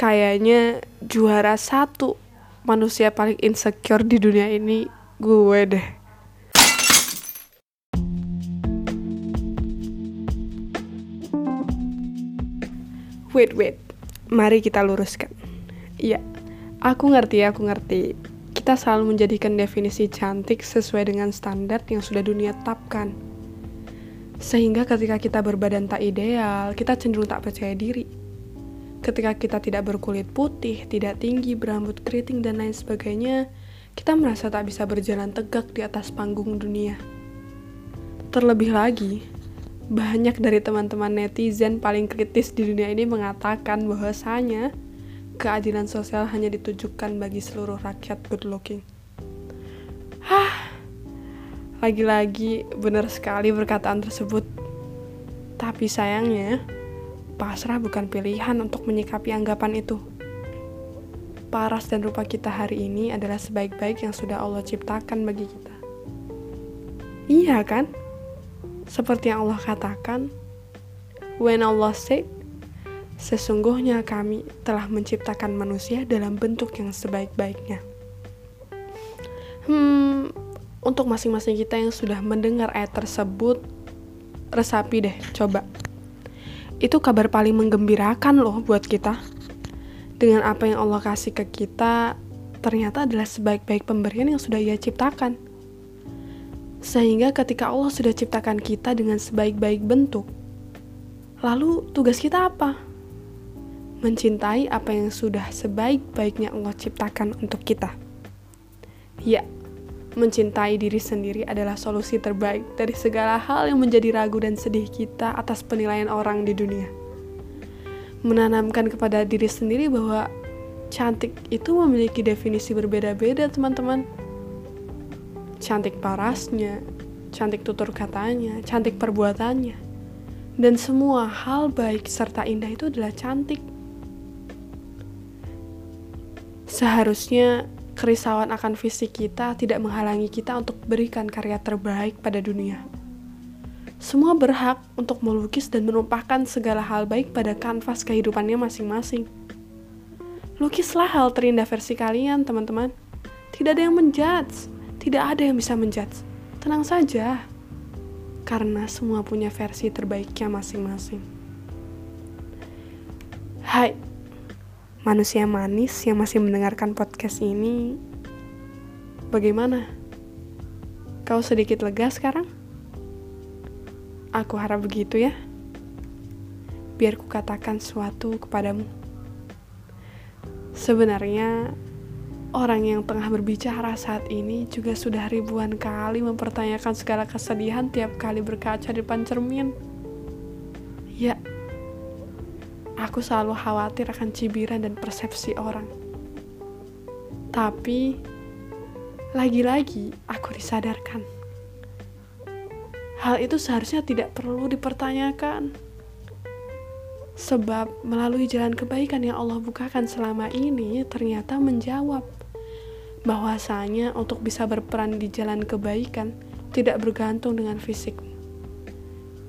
kayaknya juara satu manusia paling insecure di dunia ini gue deh. Wait, wait. Mari kita luruskan. Iya, aku ngerti, aku ngerti. Kita selalu menjadikan definisi cantik sesuai dengan standar yang sudah dunia tetapkan. Sehingga ketika kita berbadan tak ideal, kita cenderung tak percaya diri. Ketika kita tidak berkulit putih, tidak tinggi, berambut keriting, dan lain sebagainya, kita merasa tak bisa berjalan tegak di atas panggung dunia. Terlebih lagi, banyak dari teman-teman netizen paling kritis di dunia ini mengatakan bahwasanya keadilan sosial hanya ditujukan bagi seluruh rakyat good looking. Hah, lagi-lagi benar sekali perkataan tersebut. Tapi sayangnya, pasrah bukan pilihan untuk menyikapi anggapan itu. Paras dan rupa kita hari ini adalah sebaik-baik yang sudah Allah ciptakan bagi kita. Iya kan? Seperti yang Allah katakan, When Allah said, Sesungguhnya kami telah menciptakan manusia dalam bentuk yang sebaik-baiknya. Hmm, untuk masing-masing kita yang sudah mendengar ayat tersebut, resapi deh, coba. Itu kabar paling menggembirakan loh buat kita. Dengan apa yang Allah kasih ke kita, ternyata adalah sebaik-baik pemberian yang sudah ia ciptakan sehingga ketika Allah sudah ciptakan kita dengan sebaik-baik bentuk, lalu tugas kita apa? Mencintai apa yang sudah sebaik-baiknya Allah ciptakan untuk kita. Ya, mencintai diri sendiri adalah solusi terbaik dari segala hal yang menjadi ragu dan sedih kita atas penilaian orang di dunia. Menanamkan kepada diri sendiri bahwa cantik itu memiliki definisi berbeda-beda, teman-teman cantik parasnya, cantik tutur katanya, cantik perbuatannya. Dan semua hal baik serta indah itu adalah cantik. Seharusnya kerisauan akan fisik kita tidak menghalangi kita untuk berikan karya terbaik pada dunia. Semua berhak untuk melukis dan menumpahkan segala hal baik pada kanvas kehidupannya masing-masing. Lukislah hal terindah versi kalian, teman-teman. Tidak ada yang menjudge tidak ada yang bisa menjudge. Tenang saja, karena semua punya versi terbaiknya masing-masing. Hai, manusia manis yang masih mendengarkan podcast ini, bagaimana? Kau sedikit lega sekarang? Aku harap begitu ya. Biar ku katakan sesuatu kepadamu. Sebenarnya Orang yang tengah berbicara saat ini juga sudah ribuan kali mempertanyakan segala kesedihan tiap kali berkaca di depan cermin. Ya, aku selalu khawatir akan cibiran dan persepsi orang. Tapi, lagi-lagi aku disadarkan. Hal itu seharusnya tidak perlu dipertanyakan. Sebab melalui jalan kebaikan yang Allah bukakan selama ini ternyata menjawab bahwasanya untuk bisa berperan di jalan kebaikan tidak bergantung dengan fisik,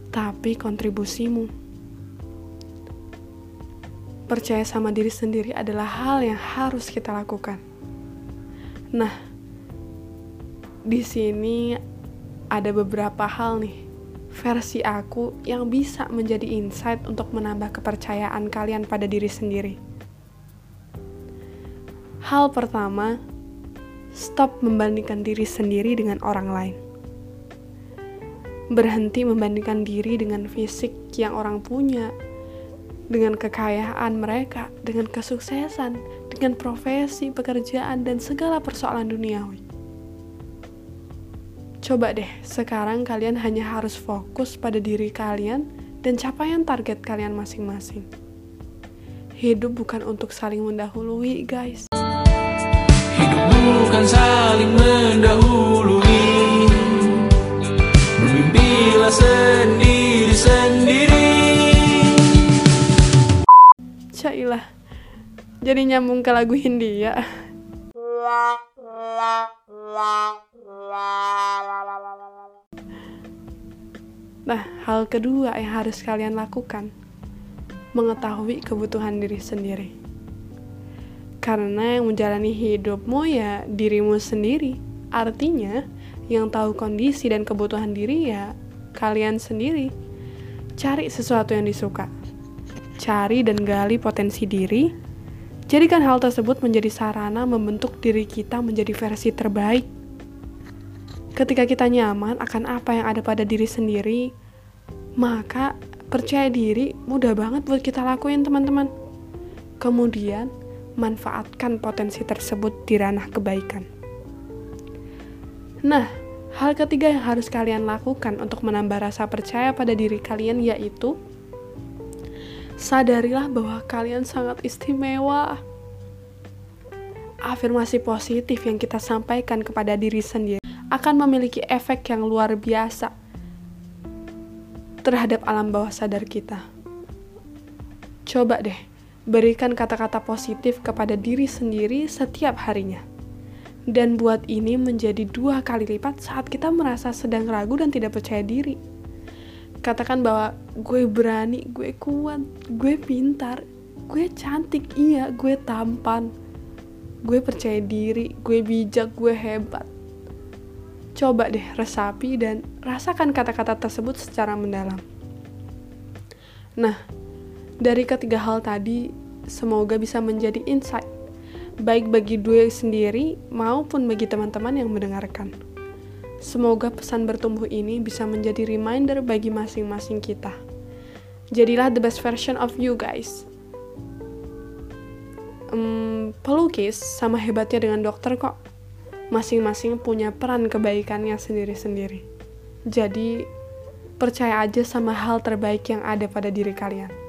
tapi kontribusimu. Percaya sama diri sendiri adalah hal yang harus kita lakukan. Nah, di sini ada beberapa hal nih versi aku yang bisa menjadi insight untuk menambah kepercayaan kalian pada diri sendiri. Hal pertama, stop membandingkan diri sendiri dengan orang lain. Berhenti membandingkan diri dengan fisik yang orang punya, dengan kekayaan mereka, dengan kesuksesan, dengan profesi, pekerjaan, dan segala persoalan duniawi. Coba deh, sekarang kalian hanya harus fokus pada diri kalian dan capaian target kalian masing-masing. Hidup bukan untuk saling mendahului, guys bukan saling mendahului Bermimpilah sendiri-sendiri Jadi nyambung ke lagu Hindia Nah, hal kedua yang harus kalian lakukan Mengetahui kebutuhan diri sendiri Karena yang menjalani hidupmu ya dirimu sendiri. Artinya, yang tahu kondisi dan kebutuhan diri ya kalian sendiri. Cari sesuatu yang disuka. Cari dan gali potensi diri. Jadikan hal tersebut menjadi sarana membentuk diri kita menjadi versi terbaik. Ketika kita nyaman akan apa yang ada pada diri sendiri, maka percaya diri mudah banget buat kita lakuin teman-teman. Kemudian, manfaatkan potensi tersebut di ranah kebaikan. Nah, hal ketiga yang harus kalian lakukan untuk menambah rasa percaya pada diri kalian yaitu sadarilah bahwa kalian sangat istimewa. Afirmasi positif yang kita sampaikan kepada diri sendiri akan memiliki efek yang luar biasa terhadap alam bawah sadar kita. Coba deh, berikan kata-kata positif kepada diri sendiri setiap harinya dan buat ini menjadi dua kali lipat saat kita merasa sedang ragu dan tidak percaya diri. Katakan bahwa gue berani, gue kuat, gue pintar, gue cantik, iya, gue tampan, gue percaya diri, gue bijak, gue hebat. Coba deh resapi dan rasakan kata-kata tersebut secara mendalam. Nah, dari ketiga hal tadi, semoga bisa menjadi insight baik bagi diri sendiri maupun bagi teman-teman yang mendengarkan. Semoga pesan bertumbuh ini bisa menjadi reminder bagi masing-masing kita. Jadilah the best version of you guys. Um, pelukis sama hebatnya dengan dokter kok. Masing-masing punya peran kebaikannya sendiri-sendiri. Jadi, percaya aja sama hal terbaik yang ada pada diri kalian.